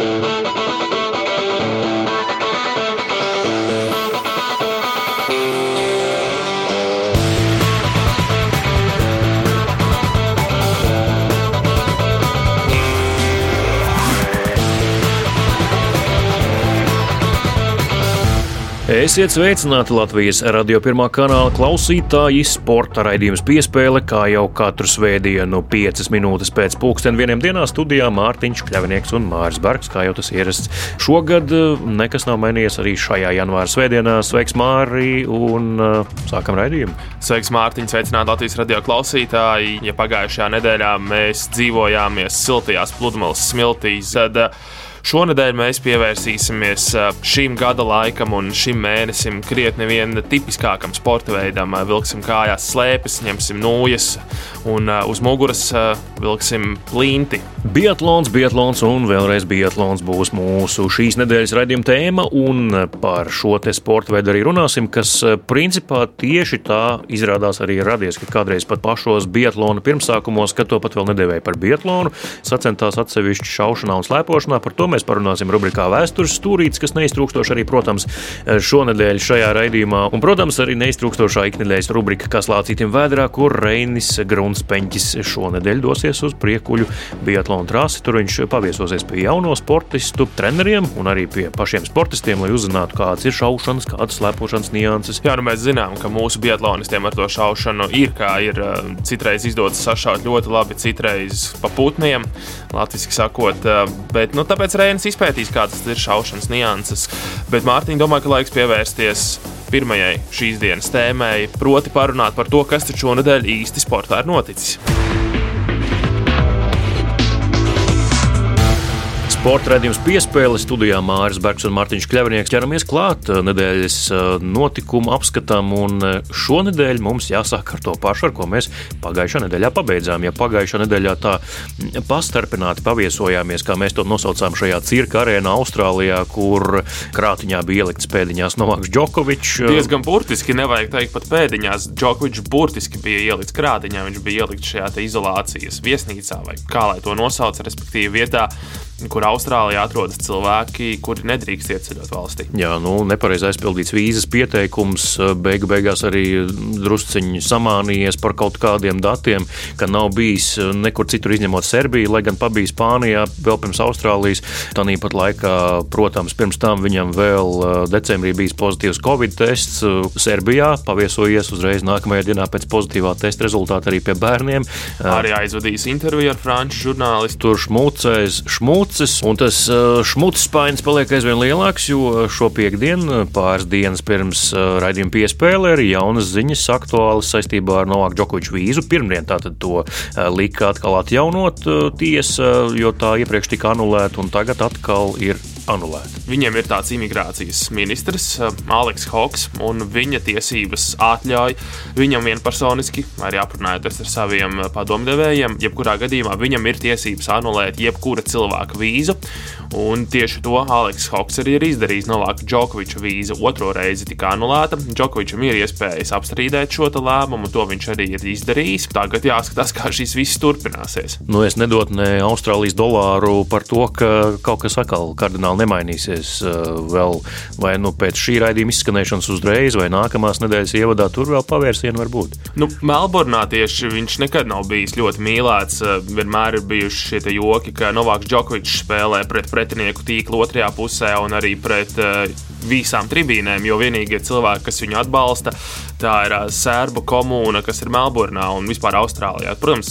Thank you. Esiet sveicināti Latvijas radio pirmā kanāla klausītāji. Sporta raidījums piespēle, kā jau katru svētdienu, 5 minūtes pēc pulksten vieniem dienā studijā Mārtiņš Kļavinieks un Māris Bergs, kā jau tas ierasts. Šogad eh, nekas nav mainījies arī šajā janvāra svētdienā. Sveiks, Mārī, un uh, sākam raidījumu. Sveiks, Mārtiņ, sveicināti Latvijas radio klausītāji. Ja pagājušajā nedēļā mēs dzīvojāmies siltajās pludmales smiltīs, tad uh, Šonadēļ mēs pievērsīsimies šim gada laikam un šim mēnesim krietni vien tipiskākam sporta veidam. Vilksim kājās slēpes, ņemsim nūjas un uz muguras vilksim plinti. Biatlons, biatlons un vēlreiz biatlons būs mūsu šīs nedēļas raidījuma tēma, un par šo te sporta veidu arī runāsim, kas principā tieši tā izrādās arī radies, ka kādreiz pat pašos biatlona pirmsākumos, kad to pat vēl nedēvēja par biatlonu, sacentās atsevišķi šaušanā un slēpošanā. Par to mēs parunāsim rubrikā Vēstures stūrītis, kas neiztrūkstoši arī, protams, šonadēļ šajā raidījumā, un, protams, arī neiztrūkstošā iknedēļas rubrika, kas lācītim vēdrā, kur Reinis Grunspeņķis šonadēļ dosies uz priekuļu triatlona trasi. Tur viņš paviesosies pie jauno sportistu treneriem un arī pie pašiem sportistiem, lai uzzinātu, kādas ir šaušanas, kādas slēpošanas nianses. Jā, nu mēs zinām, ka mūsu biatlonistiem ar to šaušanu ir kā ir eh, citreiz izdodas sašaut ļoti labi, citreiz pa putniem, latviski sakot. Eh, bet, nu, tāpēc Reinis izpētīs, kādas ir šaušanas nianses. Bet Mārtiņa domāju, ka laiks pievērsties pirmajai šīs dienas tēmai, proti parunāt par to, kas taču šonadēļ īsti sportā ir noticis. Sporta redzējums piespēle studijā Māris Bergs un Mārtiņš Kļavnieks ķeramies klāt nedēļas notikumu apskatam, un šonadēļ mums jāsāk ar to pašu, ar ko mēs pagājušā nedēļā pabeidzām. Ja pagājušā nedēļā tā pastarpināti paviesojāmies, kā mēs to nosaucām šajā cirka arēnā Austrālijā, kur krātiņā bija ielikts pēdiņās Novaks Džokovičs. Diezgan burtiski, nevajag teikt pat pēdiņās. Džokovičs burtiski bija ielikts krātiņā, viņš bija ielikts šajā izolācijas viesnīcā vai kā lai to nosauc, respektīvi vietā kur Austrālijā atrodas cilvēki, kuri nedrīkst ieceļot valstī. Jā, nu, nepareizi aizpildīts vīzas pieteikums, beigu beigās arī drusciņi samānījies par kaut kādiem datiem, ka nav bijis nekur citur izņemot Serbiju, lai gan pabija Spānijā vēl pirms Austrālijas. Tāpat laikā, protams, pirms tam viņam vēl decembrī bijis pozitīvs Covid tests Serbijā, paviesojies uzreiz nākamajā dienā pēc pozitīvā testa rezultāta arī pie bērniem. Arī aizvadījis interviju ar franču žurnālistu. Tur šmucēs, šmucēs šmucis, un tas uh, šmucis spainis paliek aizvien lielāks, jo šo piekdienu, pāris dienas pirms raidījuma piespēlē, ir jaunas ziņas aktuālas saistībā ar Novāku Džokoviču vīzu. Pirmdien tātad to lika atkal atjaunot tiesa, jo tā iepriekš tika anulēta, un tagad atkal ir anulēta. Viņiem ir tāds imigrācijas ministrs, Aleks Hoks, un viņa tiesības atļauj viņam vienpersoniski, arī aprunājoties ar saviem padomdevējiem, jebkurā gadījumā viņam ir tiesības anulēt jebkura cilvēka vīzu. Un tieši to Aleks Hoks arī ir izdarījis. Novāka Džokoviča vīza otro reizi tika anulēta. Džokovičam ir iespējas apstrīdēt šo lēmumu, to viņš arī ir izdarījis. Tagad jāskatās, kā šis viss turpināsies. Nu, es nedotu ne Austrālijas dolāru par to, ka kaut kas atkal kardināli nemainīsies. Uh, vēl vai nu pēc šī raidījuma izskanēšanas uzreiz, vai nākamās nedēļas ievadā, tur vēl pavērsienu var būt. Nu, Melburnā tieši viņš nekad nav bijis ļoti mīlēts. Uh, vienmēr ir bijuši šie joki, ka Novāks Džokovičs spēlē pret pretinieku tīklu otrajā pusē un arī pret uh, visām tribīnēm, jo vienīgie cilvēki, kas viņu atbalsta, tā ir sērbu komūna, kas ir Melburnā un vispār Austrālijā. Protams,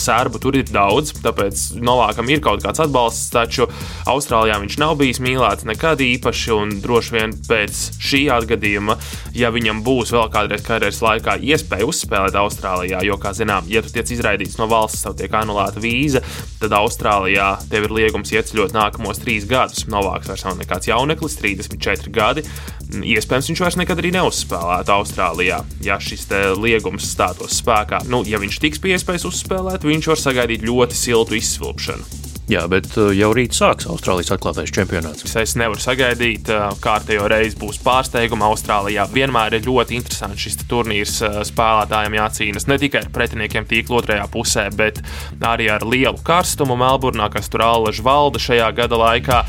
sērbu tur ir daudz, tāpēc Novākam ir kaut kāds atbalsts, taču Austrālijā viņš nav bijis mīlēts nekad īpaši, un droši vien pēc šī atgadījuma, ja viņam būs vēl kādreiz karjeras laikā iespēja uzspēlēt Austrālijā, jo, kā zinām, ja tu tiec izraidīts no valsts, tev tiek anulēta vīza, tad Austrālijā tev ir liegums ieceļot nākamos trīs gadus. Novāks vairs nav nekāds jauneklis, 34 gadi. Iespējams, viņš vairs nekad arī neuzspēlētu Austrālijā, ja šis liegums stātos spēkā. Nu, ja viņš tiks pie iespējas uzspēlēt, viņš var sagaidīt ļoti siltu izsvilpšanu. Jā, bet uh, jau rīt sāks Austrālijas atklātais čempionāts. Es nevaru sagaidīt, uh, kārtējo reizi būs pārsteiguma. Austrālijā vienmēr ir ļoti interesants šis turnīrs. Uh, spēlētājiem jācīnās ne tikai ar pretiniekiem tīkla otrajā pusē, bet arī ar lielu karstumu Melburnā, kas tur allaž valda šajā gada laikā.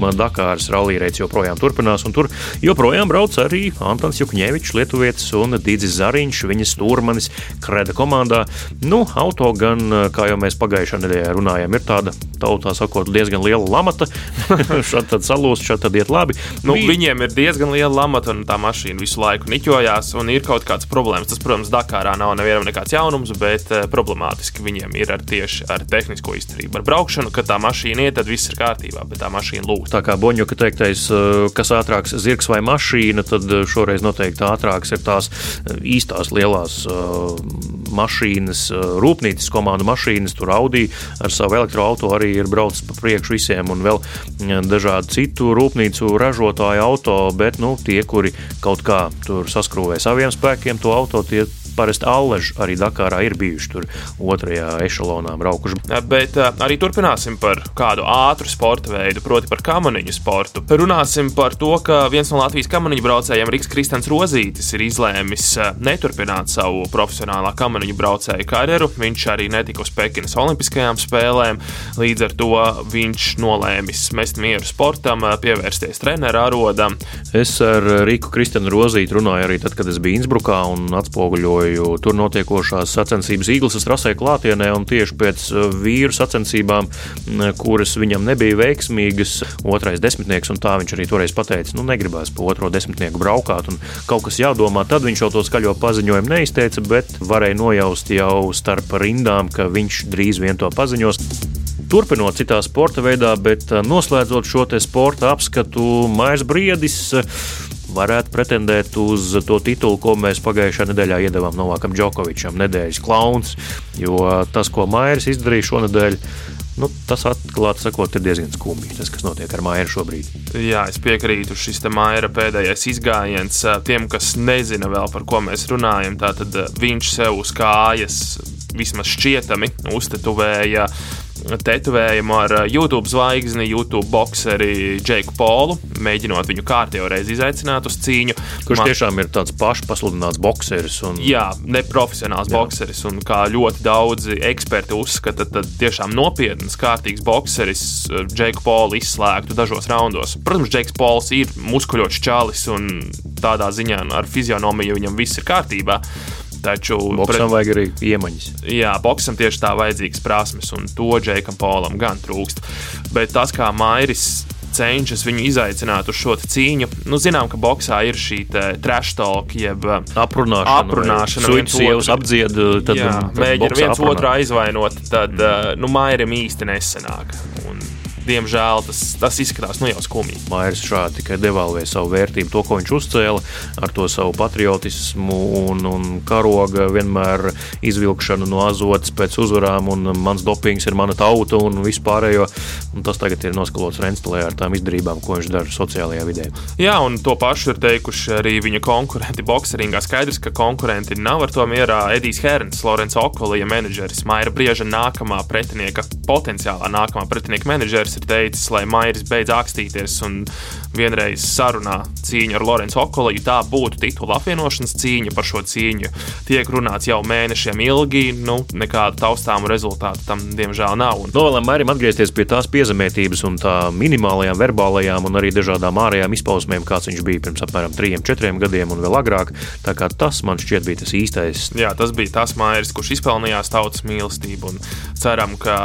Dakāras rallija joprojām turpinās, un tur joprojām brauc arī Antons Jukņēvičs, Lietuvietis un Dīdzis Zariņš, viņas stūrmanis Kreda komandā. Nu, auto gan, kā jau mēs pagājušā nedēļā runājām, ir tāda, tautā sakot, diezgan liela lamata. šādi tad salūst, šādi tad iet labi. Nu, Bija... Viņiem ir diezgan liela lamata, un tā mašīna visu laiku niķojās, un ir kaut kāds problēmas. Tas, protams, Dakārā nav nevienam nekāds jaunums, bet uh, problemātiski viņiem ir ar tieši ar tehnisko izturību. Ar braukšanu, kad tā mašīna iet, tad viss ir kārtībā, bet tā mašīna lūk tā kā Boņuka teiktais, eh, kas ātrāks zirgs vai mašīna, tad eh, šoreiz noteikti ātrāks ir tās eh, īstās lielās mašīnas, rūpnīcas komandu mašīnas. Tur Audi ar savu elektroautorātu arī ir braucis pa priekšu visiem, un vēl dažādu citu rūpnīcu ražotāju auto, bet nu, tie, kuri kaut kā tur saskrūvē saviem spēkiem to auto, tie parasti Alleži arī Dakārā ir bijuši tur otrajā ešalonā braukuši. Bet arī turpināsim par kādu ātru sporta veidu, proti par kamaniņu sportu. Runāsim par to, ka viens no Latvijas kamaniņu braucējiem, Riks Kristens Rozītis, ir izlēmis neturpināt savu profesionālā kamaniņu braucēju karjeru. Viņš arī netika uz Pekinas Olimpiskajām spēlēm, līdz ar to viņš nolēmis mest mieru sportam, pievērsties treneru arodam. Es ar Riku Kristenu Rozīti runāju arī tad, kad es biju Innsbrukā un atspoguļoju sekoju tur notiekošās sacensības Īglas rasē klātienē, un tieši pēc uh, vīru sacensībām, kuras viņam nebija veiksmīgas, otrais desmitnieks, un tā viņš arī toreiz pateica, nu, negribēs pa otro desmitnieku braukāt, un kaut kas jādomā. Tad viņš jau to skaļo paziņojumu neizteica, bet varēja nojaust jau starp rindām, ka viņš drīz vien to paziņos. Turpinot citā sporta veidā, bet uh, noslēdzot šo sporta apskatu, Maijas Briedis varētu pretendēt uz to titulu, ko mēs pagājušā nedēļā iedavām Novakam Džokovičam, nedēļas klauns. Jo tas, ko Mairis izdarīja šonadēļ, Nu, tas atklāti sakot, ir diezgan skumji, tas, kas notiek ar Maiju šobrīd. Jā, es piekrītu. Šis Maija pēdējais izgājiens tiem, kas nezina vēl par ko mēs runājam, tad viņš sev uz kājas vismaz šķietami uztetuvēja tetovējumu ar uh, YouTube zvaigzni, YouTube boxeri Džeku Polu, mēģinot viņu kārtībā reizi izaicināt uz cīņu. Kurš Man... tiešām ir tāds pašpasludināts boxeris. Un... Jā, neprofesionāls Jā. boxeris. Un kā ļoti daudzi eksperti uzskata, tad tiešām nopietns, kārtīgs boxeris Džeku uh, Polu izslēgtu dažos raundos. Protams, Džeks Pols ir muskuļots čalis un tādā ziņā ar fizionomiju viņam viss ir kārtībā. Taču boxam pret... vajag arī iemaņas. Jā, boxam tieši tā vajadzīgas prasmes, un to Džekam Polam gan trūkst. Bet tas, kā Mairis cenšas viņu izaicināt uz šo cīņu. Nu, zinām, ka boxā ir šī trash talk, jeb aprunāšana. aprunāšana viens otru apdzied, tad jā, mēģina viens otru aizvainot, tad mm. nu, Mairim īsti nesenāk. Diemžēl tas, tas izskatās nu jau skumji. Mairs šādi tikai devalvē savu vērtību, to, ko viņš uzcēla ar to savu patriotismu un, un karoga vienmēr izvilkšanu no azotas pēc uzvarām, un mans dopings ir mana tauta un vispārējo. Un tas tagad ir noskalots Renstelē ar tām izdarībām, ko viņš dara sociālajā vidē. Jā, un to pašu ir teikuši arī viņa konkurenti bokseringā. Skaidrs, ka konkurenti nav ar to mierā. Edijs Herns, Lorenz Okolija menedžeris, Maira Brieža nākamā pretinieka, potenciālā nākamā pretinieka menedžeris ir teicis, lai Mairis beidz akstīties un vienreiz sarunā cīņa ar Lorenzu Okoliju. Tā būtu titula apvienošanas cīņa par šo cīņu. Tiek runāts jau mēnešiem ilgi, nu, nekādu taustāmu rezultātu tam diemžēl nav. Un... Novēlam Mairim atgriezties pie tās piezemētības un tā minimālajām verbālajām un arī dažādām ārējām izpausmēm, kāds viņš bija pirms apmēram 3-4 gadiem un vēl agrāk. Tā kā tas man šķiet bija tas īstais. Jā, tas bija tas Mairis, kurš izpelnījās tautas mīlestību un ceram, ka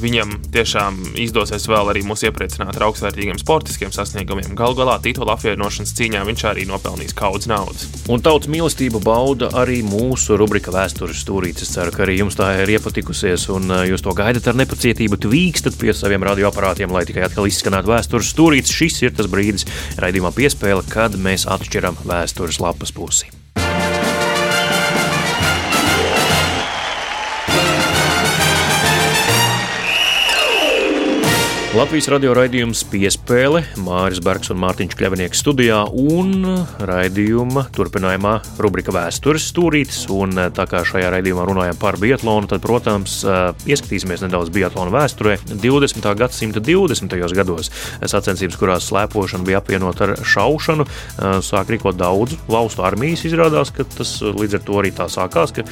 viņam tiešām izdosies vēl arī mūs iepriecināt ar augstvērtīgiem sportiskiem sasniegumiem. Galu galā titula apvienošanas cīņā viņš arī nopelnīs kaudz naudas. Un tautas mīlestību bauda arī mūsu rubrika Vēstures stūrītes. Es ceru, ka arī jums tā ir iepatikusies un uh, jūs to gaidat ar nepacietību. Tvīkstat pie saviem radioaparātiem, lai tikai atkal izskanētu vēstures stūrītes. Šis ir tas brīdis raidījumā piespēle, kad mēs atšķiram vēstures lapas pusi. Latvijas radio raidījums piespēle Māris Bergs un Mārtiņš Kļavinieks studijā un raidījuma turpinājumā rubrika vēstures stūrītis. Un tā kā šajā raidījumā runājam par biatlonu, tad, protams, ieskatīsimies nedaudz biatlonu vēsturē. 20. gadsimta 20. gados sacensības, kurās slēpošana bija apvienota ar šaušanu, sāk rīkot daudz valstu armijas. Izrādās, ka tas līdz ar to arī tā sākās, ka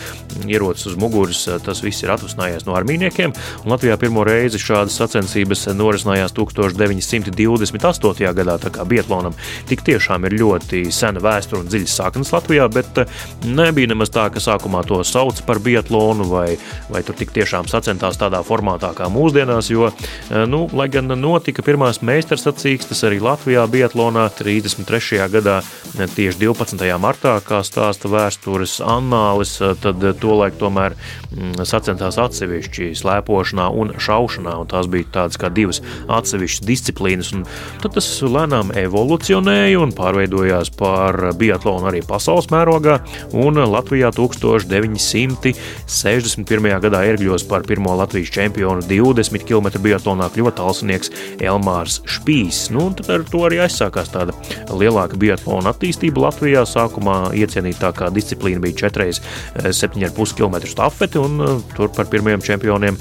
ierocis uz muguras tas viss ir atvesinājies no armijniekiem. Un Latvijā pirmo reizi šādas sacensības norisinājās norisinājās 1928. gadā. Tā kā Bietlānam tik tiešām ir ļoti sena vēsture un dziļas saknes Latvijā, bet eh, nebija nemaz tā, ka sākumā to sauc par Bietlānu vai, vai tur tik tiešām sacentās tādā formātā kā mūsdienās, jo, eh, nu, lai gan notika pirmās meistarsacīkstes arī Latvijā Bietlānā 33. gadā eh, tieši 12. martā, kā stāsta vēstures annālis, tad tolaik tomēr mm, sacentās atsevišķi slēpošanā un šaušanā, un tās bija tādas kā divas atsevišķas disciplīnas. Tad tas lēnām evolucionēja un pārveidojās par biatlonu arī pasaules mērogā. Un Latvijā 1961. gadā iergļos par pirmo Latvijas čempionu 20 km biatlonā kļuva talsnieks Elmārs Špīs. Nu, tad ar to arī aizsākās tāda lielāka biatlona attīstība Latvijā. Sākumā iecienītākā disciplīna bija 4,7,5 km stafete, un tur par pirmajiem čempioniem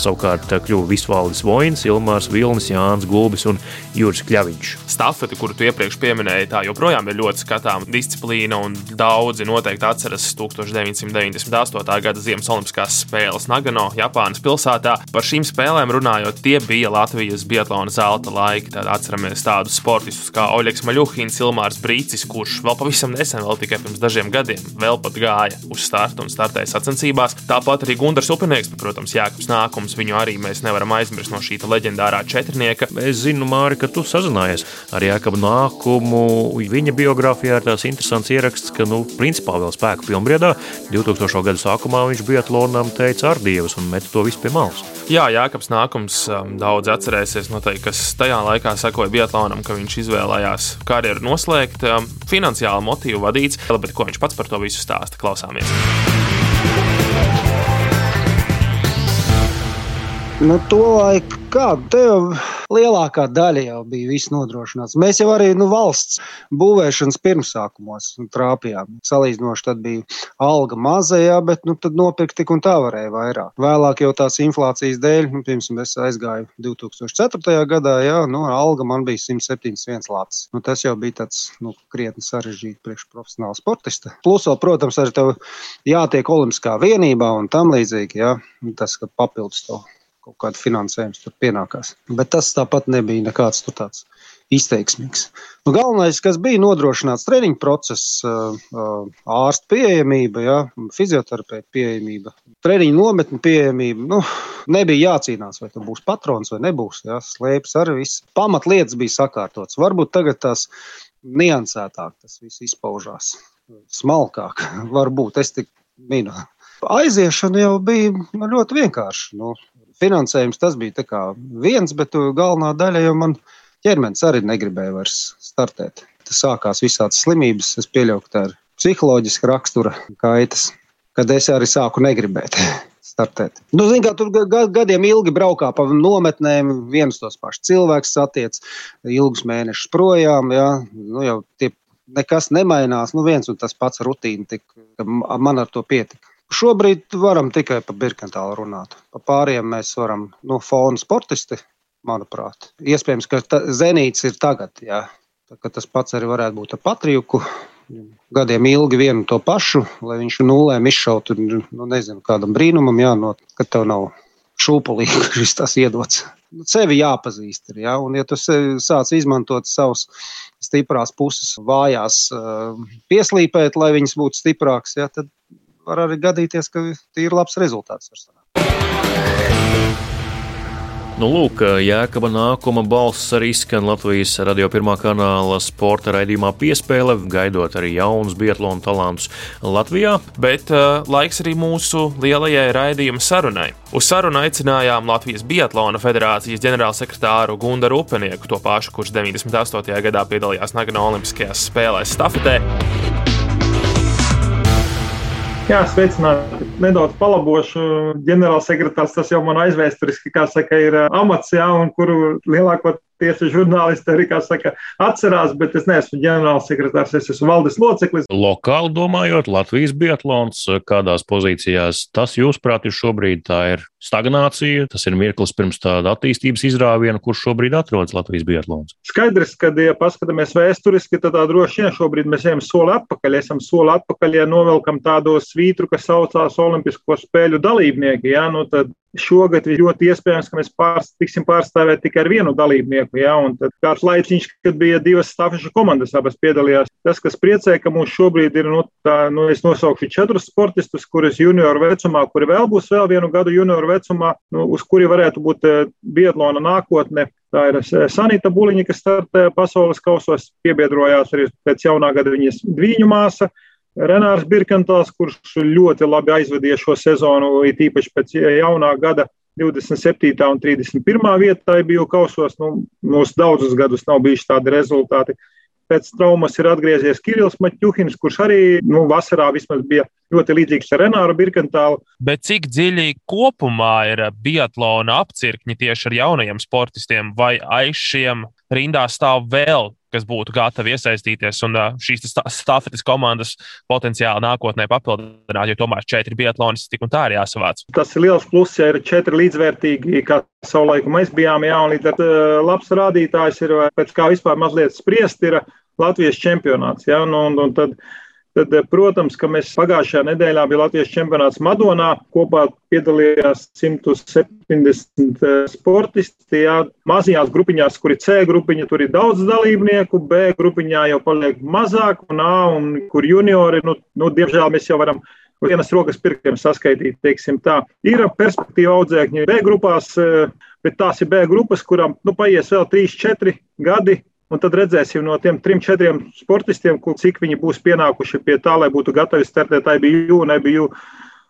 savukārt kļuva Visvaldis Vojns, Ilmārs Ilmārs Vilnis, Jānis Gulbis un Juris Kļaviņš. Stafeti, kuru tu iepriekš pieminēji, tā joprojām ir ļoti skatāma disciplīna, un daudzi noteikti atceras 1998. gada Ziemas Olimpiskās spēles Nagano, Japānas pilsētā. Par šīm spēlēm runājot, tie bija Latvijas biatlona zelta laiki. Tad atceramies tādus sportistus kā Oļegs Maļuhins, Ilmārs Brīcis, kurš vēl pavisam nesen, vēl tikai pirms dažiem gadiem, vēl pat gāja uz startu un startēja sacensībās. Tāpat arī Gunārs Upenieks, protams, Jānis Nākums, viņu arī mēs nevaram aizmirst no šī leģendārā leģendārā četrnieka. Es zinu, Māri, ka tu sazinājies ar Jākabu Nākumu. Viņa biogrāfijā ir tās interesants ieraksts, ka, nu, principā vēl spēku pilnbriedā 2000. gadu sākumā viņš biatlonam teica ar dievus un met to visu pie malas. Jā, Jānis Nākums um, daudz atcerēsies, noteikti, kas tajā laikā sekoja biatlonam, ka viņš izvēlējās karjeru noslēgt um, finansiāli motīvu vadīts, bet ko viņš pats par to visu stāsta, klausāmies. Nu, to laiku kādu, te jau lielākā daļa jau bija viss nodrošināts. Mēs jau arī nu, valsts būvēšanas pirmsākumos trāpījām. Salīdzinoši tad bija alga maza, jā, bet nu, tad nopirkt tik un tā varēja vairāk. Vēlāk jau tās inflācijas dēļ, nu, piemēram, es aizgāju 2004. gadā, jā, nu, alga man bija 171 lats. Nu, tas jau bija tāds nu, krietni sarežģīti priekš profesionāla sportista. Plus, vēl, protams, arī tev jātiek olimpiskā vienībā un tam līdzīgi, jā, tas, ka papildus to kaut kāda finansējums tur pienākās. Bet tas tāpat nebija nekāds tāds izteiksmīgs. Nu, galvenais, kas bija nodrošināts treniņu process, ārsta pieejamība, ja, fizioterapija pieejamība, treniņu nometņu pieejamība. Nu, nebija jācīnās, vai tas būs patrons vai nebūs. Ja, slēpjas arī viss. Pamatlietas bija sakārtotas. Varbūt tagad tās niansētāk tas viss izpaužās. Smalkāk, varbūt es tik minu. Aiziešana jau bija ļoti vienkārša. Nu, finansējums tas bija viens, bet galvenā daļa jau man ķermenis arī negribēja vairs startēt. Tas sākās visādas slimības, es pieļauju, ka tā ir psiholoģiska rakstura kaitas, kad es arī sāku negribēt. Startēt. Nu, zin, kā, tur gadiem ilgi braukā pa nometnēm, viens tos pašus cilvēkus satiec, ilgus mēnešus projām. Jā, nu, jau tie nekas nemainās. Nu, viens un tas pats rutīna, tik, man ar to pietika. Šobrīd varam tikai par Birkentālu runāt. Pa pāriem mēs varam, nu, fona sportisti, manuprāt. Iespējams, ka ta, Zenīts ir tagad, jā. Tā, tas pats arī varētu būt ar Patrijuku. Gadiem ilgi vienu to pašu, lai viņš nulēm izšautu, nu, nezinu, kādam brīnumam jānot, ka tev nav šūpulīgi šis tas iedots. Nu, sevi jāpazīst, ir, ja? un ja tu sāc izmantot savus stiprās puses, vājās pieslīpēt, lai viņas būtu stiprākas, ja? tad var arī gadīties, ka ir labs rezultāts. Nu, lūk, Jēkaba nākuma balss arī skan Latvijas radio pirmā kanāla sporta raidījumā piespēle, gaidot arī jaunus biatlonu talantus Latvijā. Bet uh, laiks arī mūsu lielajai raidījuma sarunai. Uz sarunu aicinājām Latvijas Biatlona federācijas ģenerālsekretāru Gundaru Upenieku, to pašu, kurš 98. gadā piedalījās Nagano Olimpiskajās spēlēs stafetē. Jā, sveicināti. Nedaudz palabošu. Ģenerālsekretārs tas jau man aizvēsturiski, kā saka, ir amats, jā, un kuru lielāko tiesa žurnālisti arī, saka, atcerās, bet es neesmu ģenerālsekretārs, es esmu valdes loceklis. Lokāli domājot, Latvijas biatlons kādās pozīcijās, tas jūsuprāt ir šobrīd tā ir stagnācija, tas ir mirklis pirms tāda attīstības izrāviena, kurš šobrīd atrodas Latvijas biatlons. Skaidrs, ka, ja paskatāmies vēsturiski, tad tā droši vien šobrīd mēs ejam soli atpakaļ, esam soli atpakaļ, ja novelkam tādu svītru, kas saucās Olimpisko spēļu dalībnieki. Ja? Nu, tad Šogad ir ļoti iespējams, ka mēs pārs, tiksim pārstāvēt tikai ar vienu dalībnieku. Ja? Kāds laiciņš, kad bija divas stafešu komandas, abas piedalījās. Tas, kas priecē, ka mums šobrīd ir, nu, tā, nu es nosaukšu četrus sportistus, kurus junioru vecumā, kuri vēl būs vēl vienu gadu junioru vecumā, nu, uz kuri varētu būt uh, biatlona nākotne. Tā ir eh, Sanita Buliņa, kas startē pasaules kausos, piebiedrojās arī pēc jaunā gada viņas dviņu māsa. Renārs Birkantāls, kurš ļoti labi aizvadīja šo sezonu, it īpaši pēc jaunā gada 27. un 31. vietā bija kausos. Nu, mums daudzus gadus nav bijuši tādi rezultāti. Pēc traumas ir atgriezies Kirillis Maķuhins, kurš arī nu, vasarā vismaz bija ļoti līdzīgs Renāru Birkantālu. Bet cik dziļi kopumā ir biatlona apcirkņi tieši ar jaunajiem sportistiem, vai aiz šiem rindā stāv vēl kas būtu gatavi iesaistīties un šīs stafetes komandas potenciāli nākotnē papildināt, jo tomēr četri biatlonis tik un tā ir jāsavāc. Tas ir liels pluss, ja ir četri līdzvērtīgi, kā savulaik mēs bijām, jā, un līdz ar labs rādītājs ir, pēc kā vispār mazliet spriest, ir Latvijas čempionāts. Jā, un, un, un tad, Tad, eh, protams, ka mēs pagājušajā nedēļā bija Latvijas čempionāts Madonā. Kopā piedalījās 170 eh, sportisti. Jā. Mazajās grupiņās, kur ir C grupiņa, tur ir daudz dalībnieku, B grupiņā jau paliek mazāk, un A, un kur juniori, nu, nu diemžēl mēs jau varam vienas rokas pirkstiem saskaitīt. Ir perspektīva audzēkņi B grupās, eh, bet tās ir B grupas, kurām nu, paies vēl 3, 4 gadi, Un tad redzēsim no tiem trim, četriem sportistiem, cik viņi būs pienākuši pie tā, lai būtu gatavi startēt IBU un IBU.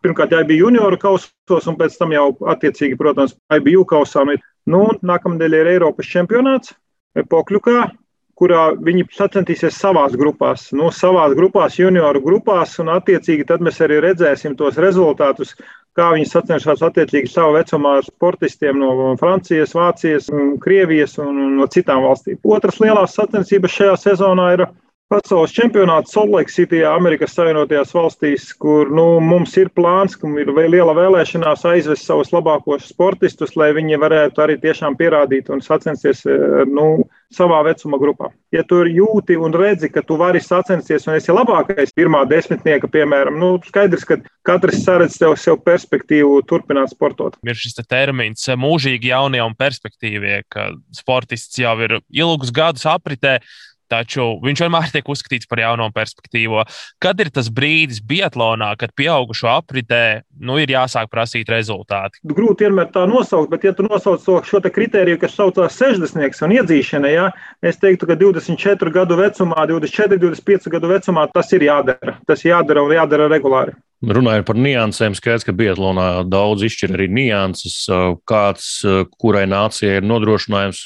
Pirmkārt, IBU junioru kausos, un pēc tam jau attiecīgi, protams, IBU kausām. Nu, nākamnedēļ ir Eiropas čempionāts Pokļukā, kurā viņi sacensties savās grupās, nu, savās grupās, junioru grupās, un attiecīgi tad mēs arī redzēsim tos rezultātus, kā viņi sacenšas attiecīgi savu vecumā ar sportistiem no Francijas, Vācijas, Krievijas un no citām valstīm. Otras lielās sacensības šajā sezonā ir pasaules čempionāts City, Amerikas Savienotajās valstīs, kur nu, mums ir plāns, ka ir liela vēlēšanās aizvest savus labākos sportistus, lai viņi varētu arī tiešām pierādīt un sacensties eh, nu, savā vecuma grupā. Ja tu jūti un redzi, ka tu vari sacensties un esi labākais pirmā desmitnieka, piemēram, nu, skaidrs, ka katrs saredz tev sev perspektīvu turpināt sportot. Ir šis te termins mūžīgi jaunie un perspektīvie, ka sportists jau ir ilgus gadus apritē taču viņš vienmēr tiek uzskatīts par jauno perspektīvu. Kad ir tas brīdis Biatlonā, kad pieaugušo apritē nu, ir jāsāk prasīt rezultāti? Grūti vienmēr tā nosaukt, bet, ja tu nosauc šo kritēriju, kas saucās 60 un iedzīšana, ja, es teiktu, ka 24 gadu vecumā, 24, 25 gadu vecumā tas ir jādara. Tas jādara un jādara regulāri. Runājot par niansēm, skaidrs, ka Biatlonā daudz izšķir arī nianses, kāds, kurai nācijai ir nodrošinājums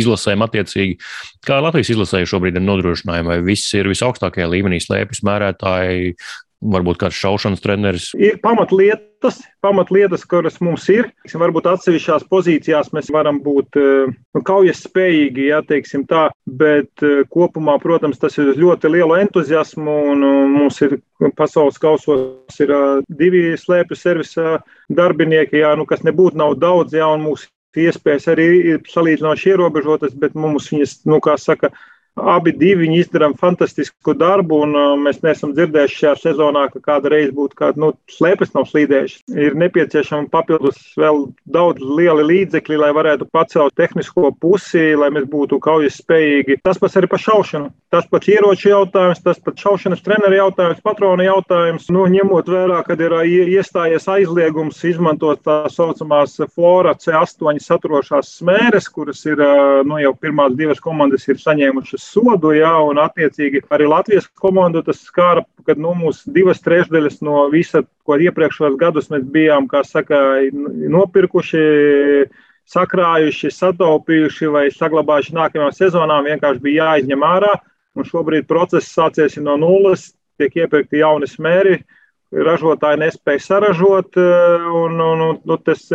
izlasēm attiecīgi. Kā Latvijas izlasēji šobrīd ir nodrošinājumi, vai viss ir visaugstākajā līmenī slēpjas mērētāji, varbūt kāds šaušanas treneris? Ir pamatlietas, pamatlietas, kuras mums ir. Varbūt atsevišķās pozīcijās mēs varam būt eh, nu, kaujas spējīgi, ja teiksim tā, bet eh, kopumā, protams, tas ir ļoti lielu entuziasmu un mums ir pasaules kausos ir eh, divi slēpju servisa darbinieki, jā, nu, kas nebūtu nav daudz, jā, un mūsu iespējas arī ir salīdzinoši ierobežotas, bet mums viņas, nu, kā saka, Abi divi izdarām fantastisku darbu, un uh, mēs neesam dzirdējuši šajā sezonā, ka kāda reize būtu kāda nu, slēpes nav slīdējuši. Ir nepieciešama papildus vēl daudz lieli līdzekļi, lai varētu pacelt tehnisko pusi, lai mēs būtu kaujas spējīgi. Tas pats arī par šaušanu. Tas pats ieroču jautājums, tas pats šaušanas treneru jautājums, patrona jautājums. Nu, ņemot vērā, kad ir uh, iestājies aizliegums izmantot tā saucamās flora C8 saturošās smēres, kuras ir uh, nu, jau pirmās divas komandas ir saņēmušas sodu, jā, un attiecīgi arī Latvijas komandu tas skāra, kad nu, mūs divas trešdaļas no visa, ko iepriekšējos gadus mēs bijām, kā saka, nopirkuši, sakrājuši, sataupījuši vai saglabājuši nākamajām sezonām, vienkārši bija jāizņem ārā. Un šobrīd process sācies no nulles, tiek iepirkti jauni smēri, ražotāji nespēja saražot. Un, un, un, nu, tas,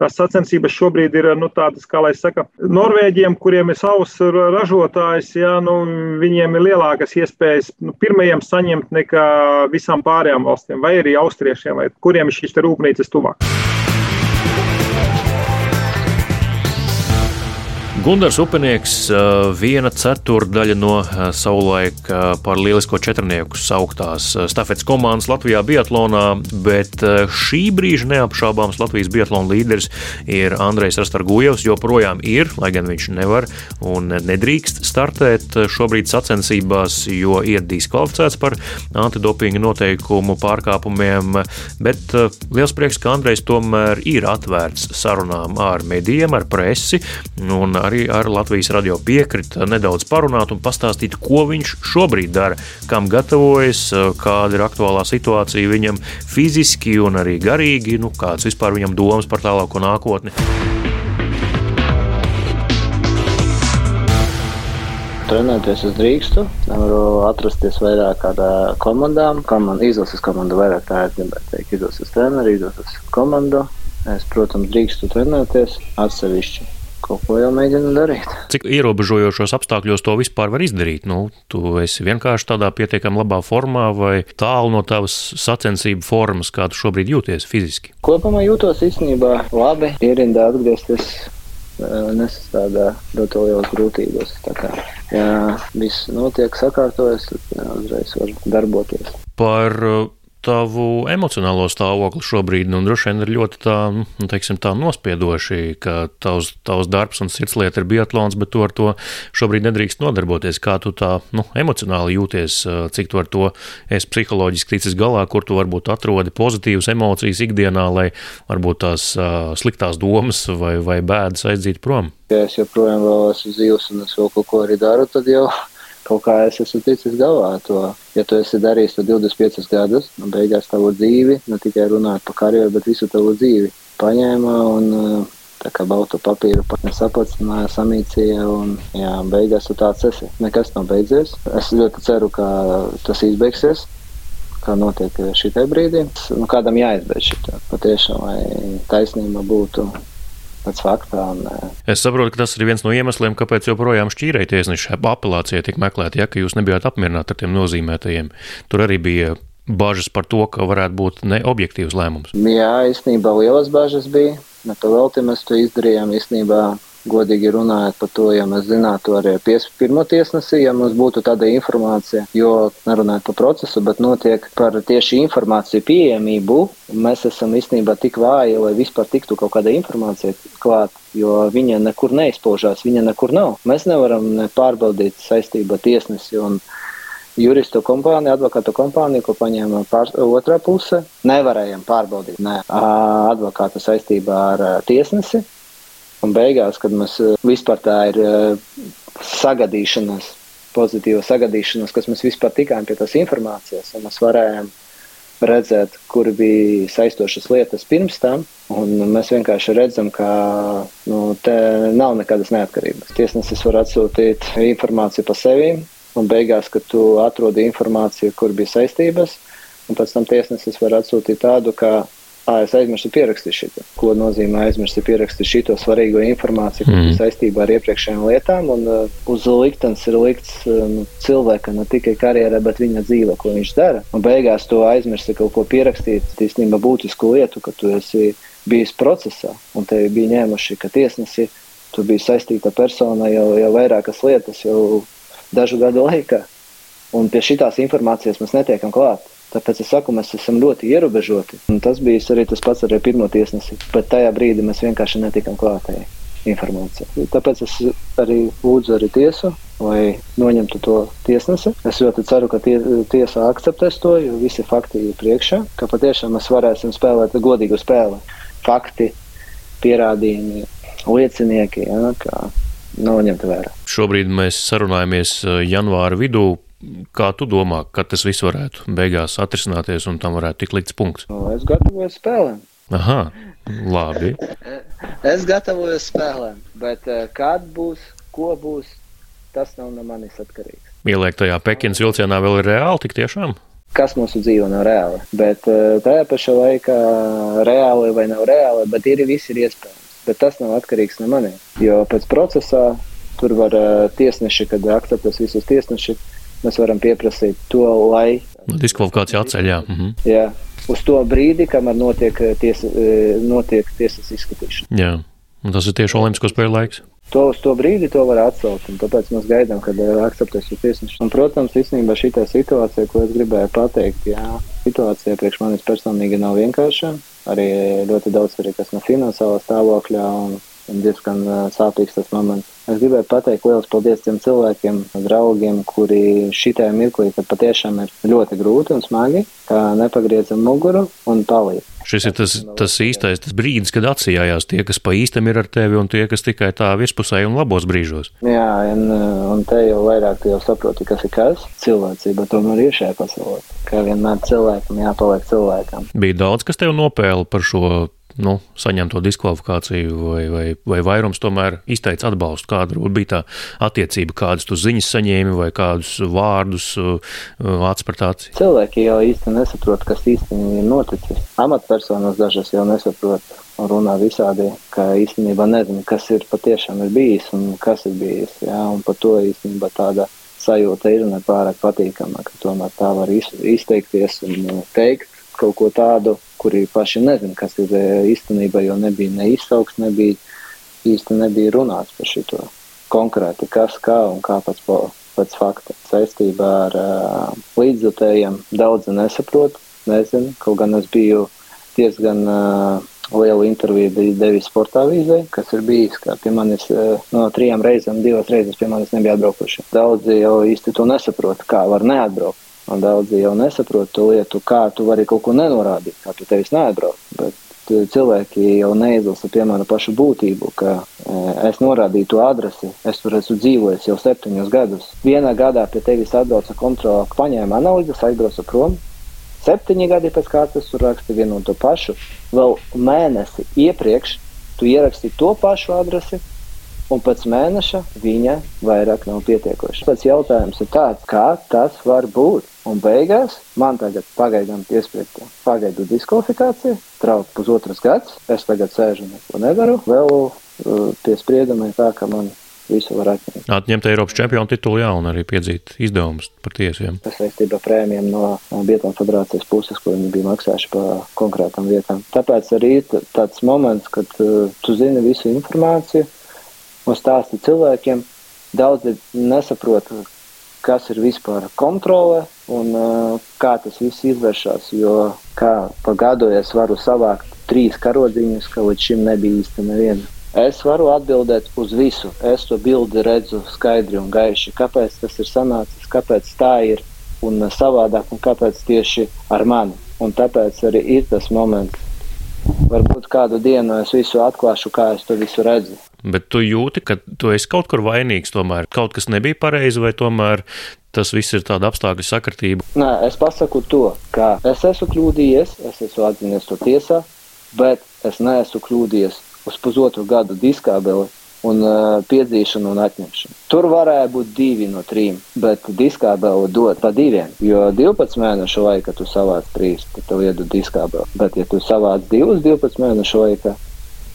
tās sacensības šobrīd ir nu, tādas, kā lai saka, Norvēģiem, kuriem ir savs ražotājs, ja, nu, viņiem ir lielākas iespējas nu, pirmajiem saņemt nekā visām pārējām valstīm, vai arī austriešiem, vai kuriem ir šīs rūpnīcas tuvāk. Gunārs Upenieks, viena ceturdaļa no savulaik par lielisko četrnieku sauktās stafetes komandas Latvijā Biatlonā, bet šī brīža neapšaubāms Latvijas Biatlona līderis ir Andrejs Rastargujevs, joprojām ir, lai gan viņš nevar un nedrīkst startēt šobrīd sacensībās, jo ir diskvalificēts par antidopinga noteikumu pārkāpumiem, bet liels prieks, ka Andrejs tomēr ir atvērts sarunām ar medijiem, ar presi un ar arī ar Latvijas radio piekrita nedaudz parunāt un pastāstīt, ko viņš šobrīd dara, kam gatavojas, kāda ir aktuālā situācija viņam fiziski un arī garīgi, nu, kāds vispār viņam domas par tālāko nākotni. trenēties es drīkstu. Nevaru atrasties vairāk kādā komandā. Komanda, izlases komanda vairāk tā ir, gribētu teikt, izlases treneri, izlases komanda. Es, protams, drīkstu trenēties atsevišķi kaut ko jau mēģinu darīt. Cik ierobežojošos apstākļos to vispār var izdarīt? Nu, tu esi vienkārši tādā pietiekami labā formā vai tālu no tavas sacensību formas, kā tu šobrīd jūties fiziski? Kopumā jūtos īstenībā labi. Ierindā atgriezties nesastādā ļoti lielas grūtības. Tā kā, ja viss notiek sakārtojas, tad uzreiz var darboties. Par tavu emocionālo stāvokli šobrīd, nu, droši vien ir ļoti tā, nu, teiksim, tā nospiedoši, ka tavs, tavs darbs un sirdslieta ir biatlons, bet tu ar to šobrīd nedrīkst nodarboties. Kā tu tā nu, emocionāli jūties, cik tu ar to esi psiholoģiski ticis galā, kur tu varbūt atrodi pozitīvas emocijas ikdienā, lai varbūt tās uh, sliktās domas vai, vai bēdas aizdzītu prom? Ja es joprojām vēl esmu dzīvs un es vēl kaut ko arī daru, tad jau kaut kā es esmu ticis galā to. Ja tu esi darījis to 25 gadus, un nu, beigās tavu dzīvi, ne tikai runājot par karjeru, bet visu tavu dzīvi paņēma un tā kā baltu papīru pat nesapacināja, samīcīja, un jā, beigās tu tāds esi. Nekas nav beidzies. Es ļoti ceru, ka tas izbeigsies kā notiek šī brīdī. Nu, kādam jāizbeidz šī tā. Patiešām, lai taisnība būtu pēc faktā. Un, es saprotu, ka tas ir viens no iemesliem, kāpēc joprojām šķīrēja tiesneša apelācija tika meklēta, ja ka jūs nebijāt apmierināti ar tiem nozīmētajiem. Tur arī bija bažas par to, ka varētu būt neobjektīvs lēmums. Jā, īstenībā lielas bažas bija. Nepavēlti mēs to izdarījām īstenībā godīgi runājot par to, ja mēs zinātu arī pies, pirmo tiesnesi, ja mums būtu tāda informācija, jo nerunājot par procesu, bet notiek par tieši informāciju pieejamību, mēs esam īstenībā tik vāji, lai vispār tiktu kaut kāda informācija klāt, jo viņa nekur neizpaužās, viņa nekur nav. Mēs nevaram pārbaudīt saistību ar tiesnesi un juristu kompāniju, advokātu kompāniju, ko paņēma pār, otrā puse. Nevarējām pārbaudīt ne, advokāta saistībā ar tiesnesi. Un beigās, kad mēs eh, vispār tā ir eh, sagadīšanās, pozitīva sagadīšanās, kas mēs vispār tikām pie tās informācijas, un mēs varējām redzēt, kur bija saistošas lietas pirms tam. Mēs vienkārši redzam, ka nu, te nav nekādas neatkarības. Tiesnesis var atsūtīt informāciju par sevi, un beigās, kad tu atrodi informāciju, kur bija saistības, un pēc tam tiesnesis var atsūtīt tādu, ka Ah, es aizmirsu pierakstīt šo. Ko nozīmē aizmirst pierakstīt šo svarīgo informāciju, kas mm. saistībā ar iepriekšējām lietām. Un, uh, uz liktenes ir likts nu, cilvēka ne tikai karjerā, bet viņa dzīve, ko viņš dara. Un beigās to aizmirst kaut ko pierakstīt, īstenībā būtisku lietu, ka tu esi bijis procesā un tevi bija ņēmuši, ka tiesnesi tu biji saistīta persona jau, jau vairākas lietas, jau dažu gadu laikā. Un pie šīs informācijas mēs netiekam klāt. Tāpēc es saku, mēs esam ļoti ierobežoti. Un tas bija arī tas pats ar pirmo tiesnesi. Bet tajā brīdī mēs vienkārši netikām klātēji informāciju. Tāpēc es arī lūdzu arī tiesu, lai noņemtu to tiesnesi. Es ļoti ceru, ka tie, tiesa akceptēs to, jo visi fakti ir priekšā, ka patiešām mēs varēsim spēlēt godīgu spēli. Fakti, pierādījumi, liecinieki, ja, kā nav ņemti vērā. Šobrīd mēs sarunājamies eh, janvāra vidū Kā tu domā, kad tas viss varētu beigās atrisināties un tam varētu tikt likts punkts? No, es gatavojos spēlēm. Aha, labi. es gatavojos spēlēm, bet eh, kad būs, ko būs, tas nav no manis atkarīgs. Ieliek tajā Pekinas vilcienā vēl ir reāli tik tiešām? kas mūsu dzīve nav reāli. Bet tajā pašā laikā reāli vai nav reāli, bet ir viss ir iespējams. Bet tas nav atkarīgs no maniem. Jo pēc procesā tur var tiesneši, kad akceptēs visus tiesnešus, mēs varam pieprasīt to, lai. Diskvalifikācija atceļ, jā. Mhm. jā. Uz to brīdi, kamēr notiek, tiesa, notiek tiesas izskatīšana. Jā, un tas ir tieši Olimpisko spēļu laiks to uz to brīdi to var atcelt. Tāpēc mēs gaidām, kad uh, akceptēs šo tiesnešu. Un, protams, īstenībā šī situācija, ko es gribēju pateikt, jā, situācija priekš manis personīgi nav vienkārša. Arī ļoti daudz arī kas no finansiālā stāvokļa un, un diezgan sāpīgs tas moments. Es gribēju pateikt liels paldies tiem cilvēkiem, draugiem, kuri šitajā mirklī, kad patiešām ir ļoti grūti un smagi, kā nepagriezam muguru un palīdz. Šis ir tas, tas īstais tas brīdis, kad atsijājās tie, kas pa īstam ir ar tevi, un tie, kas tikai tā virspusēji un labos brīžos. Jā, un, un te jau vairāk jau saproti, kas ir kas. Cilvēcība tomēr ir šajā pasaulē. Kā vienmēr cilvēkam jāpaliek cilvēkam. Bija daudz, kas tev nopēla par šo nu, saņemto diskvalifikāciju, vai, vai, vai vairums tomēr izteica atbalstu? Kāda bija tā attiecība, kādas tu ziņas saņēmi, vai kādus vārdus uh, atspratāci? Cilvēki jau īsti nesaprot, kas īstenībā ir noticis. Amatpersonas dažas jau nesaprot un runā visādi, ka īstenībā nezinu, kas ir patiešām ir bijis un kas ir bijis. Jā, un par to īstenībā tāda sajūta ir nepārāk patīkama, ka tomēr tā var izteikties un uh, teikt kaut ko tādu, kuri paši nezina, kas ir e, īstenībā, jo nebija ne izsauks, nebija īsti nebija runāts par šito konkrēti, kas, kā un kā pēc, pēc fakta saistībā ar uh, līdzjutējiem. Daudzi nesaprot, nezinu, kaut gan es biju diezgan uh, lielu interviju devis sportā vīzē, kas ir bijis, ka pie manis no trijām reizēm, divas reizes pie manis nebija atbraukuši. Daudzi jau īsti to nesaprot, kā var neatbraukt. Un daudzi jau nesaprot to lietu, kā tu vari kaut ko nenorādīt, kā tu tevis neatbrauc. Bet e, cilvēki jau neizlasa, piemēram, pašu būtību, ka e, es norādīju to adresi, es tur esmu dzīvojis jau septiņus gadus. Vienā gadā pie tevis atbrauca kontrola, paņēma analīzes, aizbrauca prom. Septiņi gadi pēc kārtas tur raksta vienu un to pašu. Vēl mēnesi iepriekš tu ierakstīji to pašu adresi, un pēc mēneša viņa vairāk nav pietiekoša. Pēc jautājums ir tāds, kā tas var būt? Un beigās man tagad pagaidām piespriedta pagaidu diskvalifikācija, traukt pusotras gads, es tagad sēžu neko nedaru, vēl uh, pie spriedumiem tā, ka man visu var atņemt. Atņemt Eiropas čempionu titulu, jā, un arī piedzīt izdevumus par tiesiem. Tas saistībā ar prēmijām no Bietām federācijas puses, ko viņi bija maksājuši par konkrētām vietām. Tāpēc arī tāds moments, kad uh, tu zini visu informāciju, un stāsti cilvēkiem. Daudzi nesaprot, kas ir vispār kontrole un uh, kā tas viss izvēršas. Jo kā pa gadu es varu savākt trīs karodziņus, ka līdz šim nebija īsti neviena. Es varu atbildēt uz visu. Es to bildi redzu skaidri un gaiši. Kāpēc tas ir sanācis, kāpēc tā ir un savādāk, un kāpēc tieši ar mani. Un tāpēc arī ir tas moments, varbūt kādu dienu es visu atklāšu, kā es to visu redzu. Bet tu jūti, ka tu esi kaut kur vainīgs, tomēr? Kaut kas nebija pareizi, vai tomēr tas viss ir tāda apstākļu sakritība? Nē, es pasaku to, ka es esmu kļūdījies, es esmu atzinies to tiesā, bet es neesmu kļūdījies uz pusotru gadu diskābeli un uh, piedzīšanu un atņemšanu. Tur varēja būt divi no trim, bet diskābeli dod pa diviem. Jo 12 mēnešu laikā tu savāc trīs, tad tev iedod diskābeli. Bet, ja tu savāc divus 12 mēnešu laikā,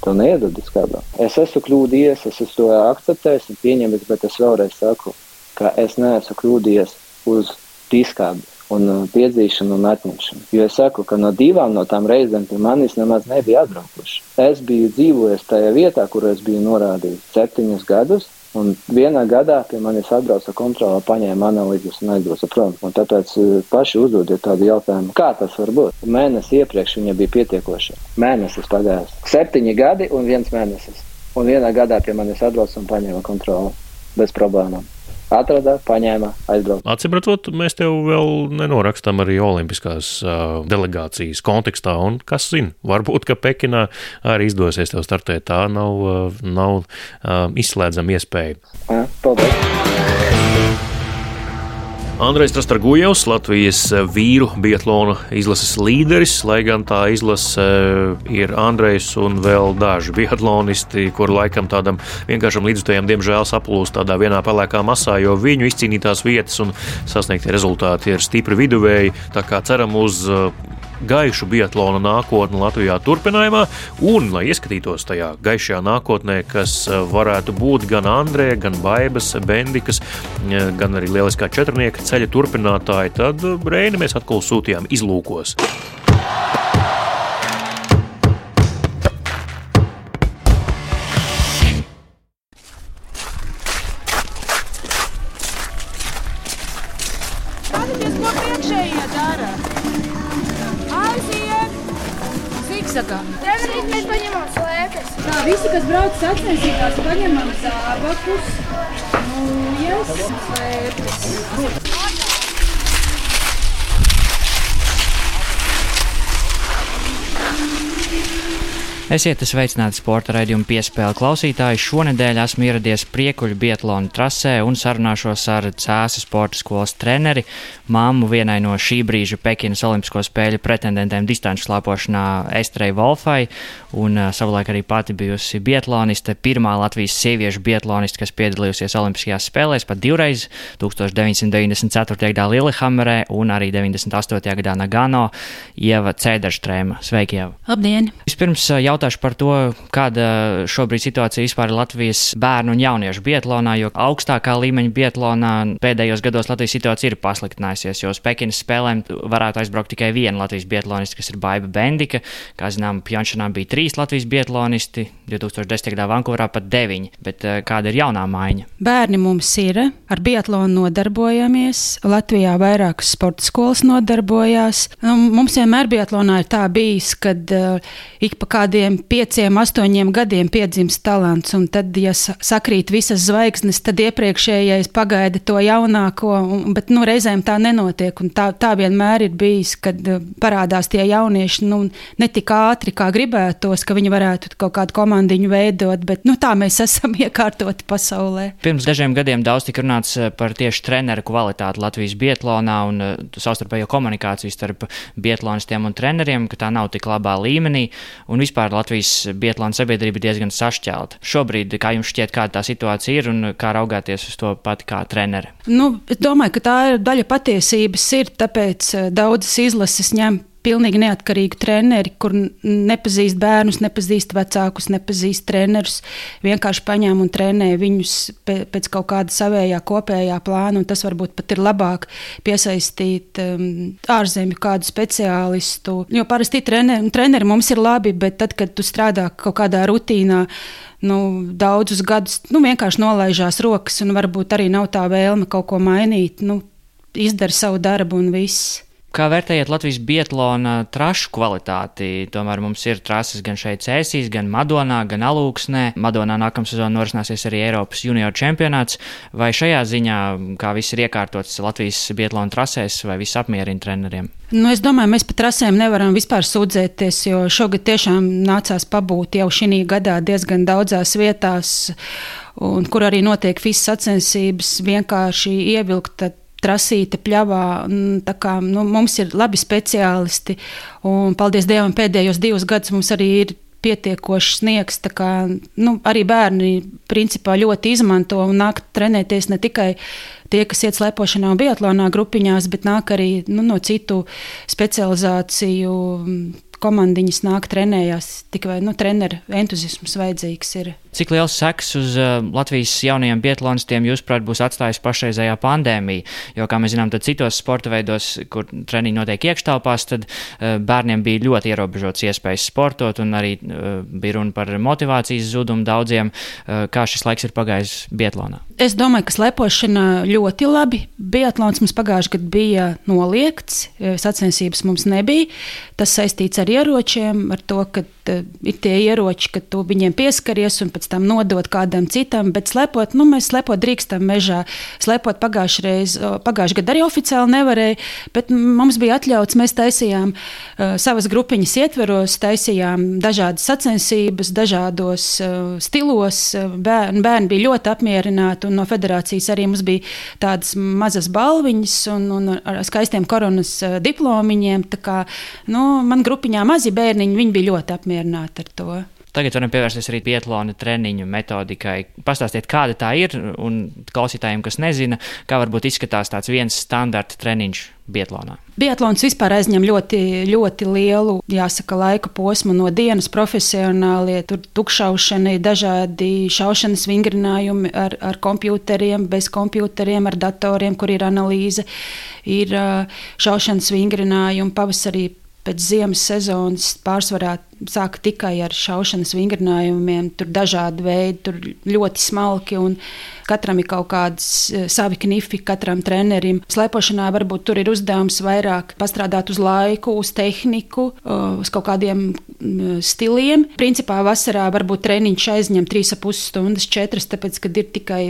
to neiedod diskābā. Es esmu kļūdījies, es to akceptējis un pieņemis, bet es vēlreiz saku, ka es neesmu kļūdījies uz diskābu un uh, piedzīšanu un atņemšanu. Jo es saku, ka no divām no tām reizēm pie manis nemaz nebija atbraukuši. Es biju dzīvojis tajā vietā, kur es biju norādījis septiņus gadus, Un vienā gadā pie manis atbrauca kontrolē, paņēma analīzes un aizbrauca prom. Un tāpēc eh, paši uzdodiet tādu jautājumu, kā tas var būt? Mēnesi iepriekš viņa bija pietiekoša. Mēnesis pagājis. Septiņi gadi un viens mēnesis. Un vienā gadā pie manis atbrauca un paņēma kontroli bez problēmām atrada, paņēma, aizbrauca. Atcīmredzot, mēs tev vēl nenorakstām arī Olimpiskās uh, delegācijas kontekstā, un kas zina, varbūt, ka Pekinā arī izdosies tev startēt. Tā nav, uh, nav uh, izslēdzama iespēja. Ja, paldies! Andrejs Strastargujevs, Latvijas vīru biatlona izlases līderis, lai gan tā izlase eh, ir Andrejs un vēl daži biatlonisti, kur laikam tādam vienkāršam līdzutējam diemžēl saplūst tādā vienā pelēkā masā, jo viņu izcīnītās vietas un sasniegtie rezultāti ir stipri viduvēji. Tā kā ceram uz eh, gaišu biatlona nākotni Latvijā turpinājumā, un lai ieskatītos tajā gaišajā nākotnē, kas eh, varētu būt gan Andrē, gan Baibas, Bendikas, eh, gan arī lieliskā četrnieka ceļa turpinātāji, tad Reini mēs atkal sūtījām izlūkos. Esiet sveicināti sporta raidījuma piespēle klausītāji. Šonadēļ esmu ieradies priekuļu Bietlona trasē un sarunāšos ar Cēsu sporta skolas treneri, māmu vienai no šī brīža Pekinas Olimpisko spēļu pretendentēm distanču slāpošanā Estrei Wolfai, un uh, savulaik arī pati bijusi bietloniste, pirmā Latvijas sieviešu bietloniste, kas piedalījusies Olimpiskajās spēlēs pat divreiz - 1994. gadā Lillehammerē un arī 98. gadā Nagano, Ieva Cēderštrēma. Sveiki, Ieva! Labdien! Vispirms uh, jautāšu par to, kāda šobrīd situācija vispār ir Latvijas bērnu un jauniešu bietlonā, jo augstākā līmeņa bietlonā pēdējos gados Latvijas situācija ir pasliktinājusies, jo uz Pekinas spēlēm varētu aizbraukt tikai viena Latvijas bietloniste, kas ir Baiba Bendika. Kā zinām, Pjonšanā bija trīs Latvijas bietlonisti, 2010. gadā Vankūverā pat deviņi, bet eh, kāda ir jaunā maiņa? Bērni mums ir, ar bietlonu nodarbojamies, Latvijā vairākas sporta skolas nodarbojās. Nu, Mums vienmēr bietlonā ir tā bijis, kad uh, ik pa kādiem pieciem, astoņiem gadiem piedzimst talants, un tad, ja sa- sakrīt visas zvaigznes, tad iepriekšējais pagaida to jaunāko, un, bet nu, reizēm tā nenotiek, tā, tā vienmēr ir bijis, kad uh, parādās tie jaunieši nu, ne tik ātri, kā gribētos, ka viņi varētu kaut kādu komandiņu veidot, bet nu, tā mēs esam iekārtoti pasaulē. Pirms dažiem gadiem daudz tika runāts eh, par tieši treneru kvalitāti Latvijas bietlonā un eh, savstarpējo komunikāciju starp bietlonistiem un treneriem, ka tā nav tik labā līmenī, un vispār Latvijas bietlona sabiedrība ir diezgan sašķelta. Šobrīd, kā jums šķiet, kāda tā situācija ir un kā raugāties uz to pati kā treneri? Nu, domāju, ka tā ir daļa patiesības, ir tāpēc eh, daudzas izlases ņem pilnīgi neatkarīgu treneri, kur nepazīst bērnus, nepazīst vecākus, nepazīst trenerus. Vienkārši paņēma un trenē viņus pēc kaut kāda savējā kopējā plāna, un tas varbūt pat ir labāk piesaistīt um, ārzemju kādu speciālistu. Jo parasti treneri, treneri mums ir labi, bet tad, kad tu strādā kaut kādā rutīnā, nu, daudzus gadus nu, vienkārši nolaižās rokas, un varbūt arī nav tā vēlme kaut ko mainīt. Nu, izdara savu darbu un viss. Kā vērtējat Latvijas bietlona trašu kvalitāti? Tomēr mums ir trases gan šeit Cēsīs, gan Madonā, gan Alūksnē. Madonā nākamā sezonā norisināsies arī Eiropas junior čempionāts. Vai šajā ziņā, kā viss ir iekārtots Latvijas bietlona trasēs, vai viss apmierina treneriem? Nu, es domāju, mēs par trasēm nevaram vispār sūdzēties, jo šogad tiešām nācās pabūt jau šī gadā diezgan daudzās vietās, un kur arī notiek visas sacensības, vienkārši ievilkta trasīta pļavā. Kā, nu, mums ir labi speciālisti, un paldies Dievam, pēdējos divus gadus mums arī ir pietiekošs sniegs. Kā, nu, arī bērni principā ļoti izmanto un nāk trenēties ne tikai tie, kas iet slēpošanā un biatlonā grupiņās, bet nāk arī nu, no citu specializāciju. Komandiņas nāk, trenējās, tikai nu, treneru entuziasms vajadzīgs ir. Cik liels seks uz uh, Latvijas jaunajiem bietlonistiem, jūsuprāt, būs atstājis pašreizējā pandēmija? Jo, kā mēs zinām, tad citos sporta veidos, kur treniņi notiek iekštelpās, tad uh, bērniem bija ļoti ierobežots iespējas sportot, un arī uh, bija runa par motivācijas zudumu daudziem. Uh, kā šis laiks ir pagājis bietlonā? Es domāju, ka slepošana ļoti labi. Biatlons mums pagājušajā gadā bija noliegts, sacensības mums nebija. Tas saistīts ar ieročiem, ar to, ka uh, ir tie ieroči, ka tu viņiem pieskaries un pēc pēc tam nodot kādam citam, bet slepot, nu, mēs slepot drīkstam mežā. Slepot pagājušajā gadā arī oficiāli nevarēja, bet mums bija atļauts, mēs taisījām uh, savas grupiņas ietveros, taisījām dažādas sacensības, dažādos uh, stilos. Bērni, bērni bija ļoti apmierināti, un no federācijas arī mums bija tādas mazas balviņas un, un ar skaistiem koronas diplomiņiem. Tā kā, nu, man grupiņā mazi bērniņi, viņi bija ļoti apmierināti ar to. Tagad varam pievērsties arī pietlona treniņu metodikai. Pastāstiet, kāda tā ir, un klausītājiem, kas nezina, kā varbūt izskatās tāds viens standarta treniņš Bietlānā. Biatlons vispār aizņem ļoti, ļoti lielu, jāsaka, laika posmu no dienas profesionālie. Tur tukšaušana, dažādi šaušanas vingrinājumi ar, ar kompjuteriem, bez kompjuteriem, ar datoriem, kur ir analīze, ir šaušanas vingrinājumi pavasarī pēc ziemas sezonas pārsvarā sāka tikai ar šaušanas vingrinājumiem, tur dažādi veidi, tur ļoti smalki. Katram ir kaut kādas e, savi knifi, katram trenerim. Slēpošanā varbūt tur ir uzdevums vairāk pastrādāt uz laiku, uz tehniku, uz kaut kādiem stiliem. Principā vasarā varbūt treniņš aizņem 3,5 stundas, 4, tāpēc, kad ir tikai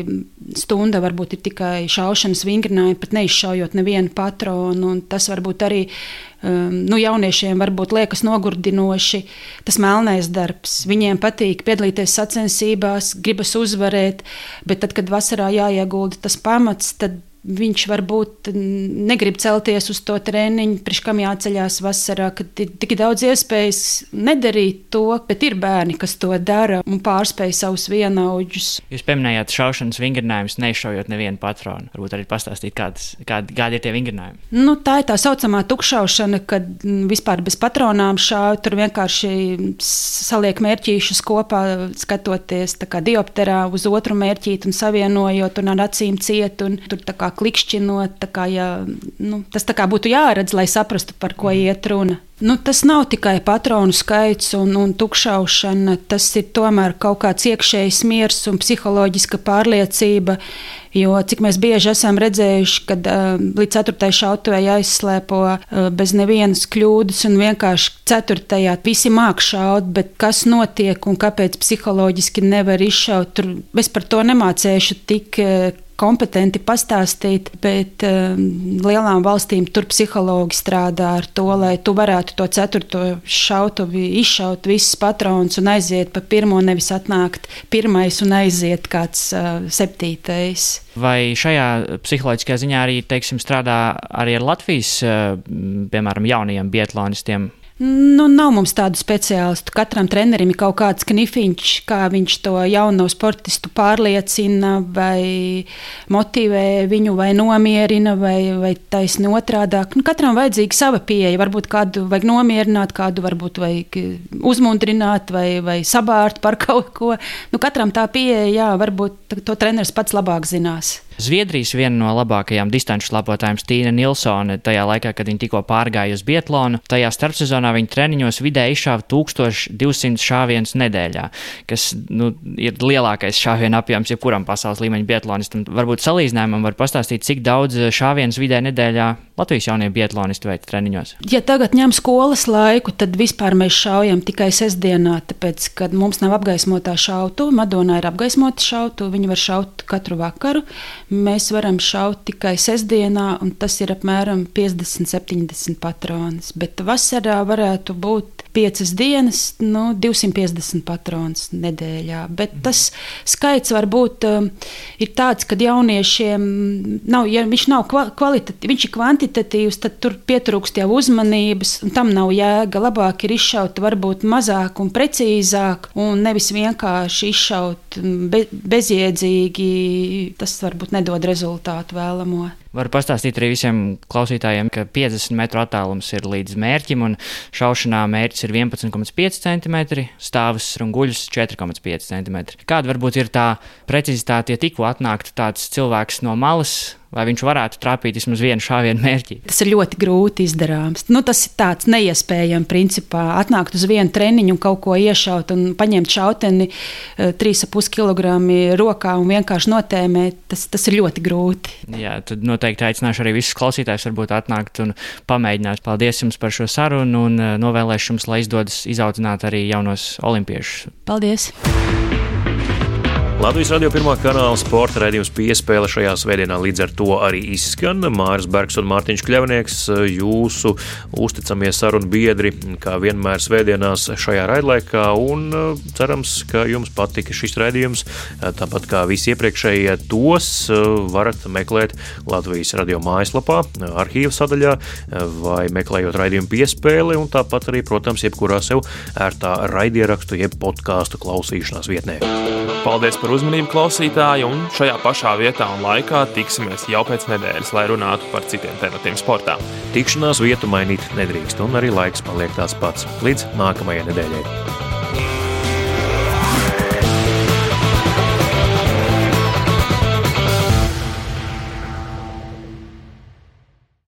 stunda, varbūt ir tikai šaušanas vingrinājumi, pat neizšaujot nevienu patronu. Tas varbūt arī um, nu, jauniešiem varbūt liekas nogurdinoši tas melnais darbs. Viņiem patīk piedalīties sacensībās, gribas uzvarēt, bet tad, kad vasarā jāiegulda tas pamats, tad viņš varbūt negrib celties uz to treniņu, priekš kam jāceļās vasarā, kad ir tik daudz iespējas nedarīt to, bet ir bērni, kas to dara un pārspēj savus vienaudžus. Jūs pieminējāt šaušanas vingrinājumus, nešaujot nevienu patronu. Varbūt arī pastāstīt, kādas, kādi, kādi ir tie vingrinājumi. Nu, tā ir tā saucamā tukšaušana, kad vispār bez patronām šāva, tur vienkārši saliek mērķīšus kopā, skatoties diopterā uz otru mērķīti un savienojot un ar acīm ciet. Un tur tā kā klikšķinot. Kā, ja, nu, tas kā būtu jāredz, lai saprastu, par ko mm. iet runa. Nu, tas nav tikai patronu skaits un, un tukšaušana, tas ir tomēr kaut kāds iekšējs miers un psiholoģiska pārliecība. Jo cik mēs bieži esam redzējuši, kad uh, līdz 4. šautavai aizslēpo uh, bez nevienas kļūdas, un vienkārši 4. visi māk šaut, bet kas notiek un kāpēc psiholoģiski nevar izšaut, tur es par to nemācēšu tik. Uh, kompetenti pastāstīt, bet um, lielām valstīm tur psihologi strādā ar to, lai tu varētu to ceturto šautuvi izšaut visus patronus un aiziet pa pirmo, nevis atnākt pirmais un aiziet kāds uh, septītais. Vai šajā psiholoģiskajā ziņā arī teiksim, strādā arī ar Latvijas, uh, piemēram, jaunajiem biatlonistiem? Nu, nav mums tādu speciālistu. Katram trenerim ir kaut kāds knifiņš, kā viņš to jauno sportistu pārliecina, vai motivē viņu, vai nomierina, vai, vai taisni otrādāk. Nu, katram vajadzīga sava pieeja. Varbūt kādu vajag nomierināt, kādu varbūt vajag uzmundrināt, vai, vai sabārt par kaut ko. Nu, katram tā pieeja, jā, varbūt to treneris pats labāk zinās. Zviedrijas viena no labākajām distanču slapotājiem Stīna Nilsone tajā laikā, kad viņa tikko pārgāja uz Bietlonu, tajā starpsezonā viņa treniņos vidēji izšāva 1200 šāvienus nedēļā, kas nu, ir lielākais šāvienu apjoms jebkuram pasaules līmeņa bietlonistam. Varbūt salīdzinājumam var pastāstīt, cik daudz šāvienus vidēji nedēļā Latvijas jaunie bietlonisti veic treniņos. Ja tagad ņem skolas laiku, tad vispār mēs šaujam tikai sestdienā, tāpēc, kad mums nav apgaismotā šautu, Madonā ir apgaismota šautu, viņi var šaut katru vakaru mēs varam šaut tikai sestdienā, un tas ir apmēram 50, 70 patronus. Bet vasarā varētu būt piecas dienas, nu, 250 patronus nedēļā. Bet tas skaits var būt um, tāds, ka jauniešiem nav, ja viņš nav kvalitatīvs, viņš ir kvantitatīvs, tad tur pietrūkst jau uzmanības, un tam nav jēga. Labāk ir izšaut varbūt mazāk un precīzāk, un nevis vienkārši izšaut be, bezjēdzīgi. Tas varbūt nedod rezultātu vēlamo. Varu pastāstīt arī visiem klausītājiem, ka 50 metru attālums ir līdz mērķim, un šaušanā mērķis ir 11,5 cm, stāvus un guļus 4,5 cm. Kāda varbūt ir tā precizitāte, ja tikko atnāktu tāds cilvēks no malas? Lai viņš varētu trāpīt vismaz vienu šāvienu mērķi. Tas ir ļoti grūti izdarāms. Nu, tas ir tāds neiespējams, principā, atnākt uz vienu treniņu un kaut ko iešaut un paņemt šauteni 3,5 eh, kg rokā un vienkārši notēmēt. Tas, tas ir ļoti grūti. Jā, tad noteikti aicināšu arī visus klausītājus varbūt atnākt un pamēģināt. Paldies jums par šo sarunu un eh, novēlēšu jums, lai izdodas izaudzināt arī jaunos olimpiešus. Paldies! Latvijas radio pirmā kanāla sporta raidījums piespēle šajā svētdienā līdz ar to arī izskan. Māris Bergs un Mārtiņš Kļavnieks, jūsu uzticamie sarunu biedri, kā vienmēr svētdienās šajā raidlaikā, un cerams, ka jums patika šis raidījums. Tāpat kā visi iepriekšējie tos varat meklēt Latvijas radio mājaslapā, arhīva sadaļā vai meklējot raidījumu piespēli, un tāpat arī, protams, jebkurā sev ērtā raidierakstu jeb podkāstu klausīšanās vietnē. Paldies par uzmanību, klausītāji, un šajā pašā vietā un laikā tiksimies jau pēc nedēļas, lai runātu par citiem tematiem sportā. Tikšanās vietu mainīt nedrīkst, un arī laiks paliek tāds pats. Līdz nākamajai nedēļai.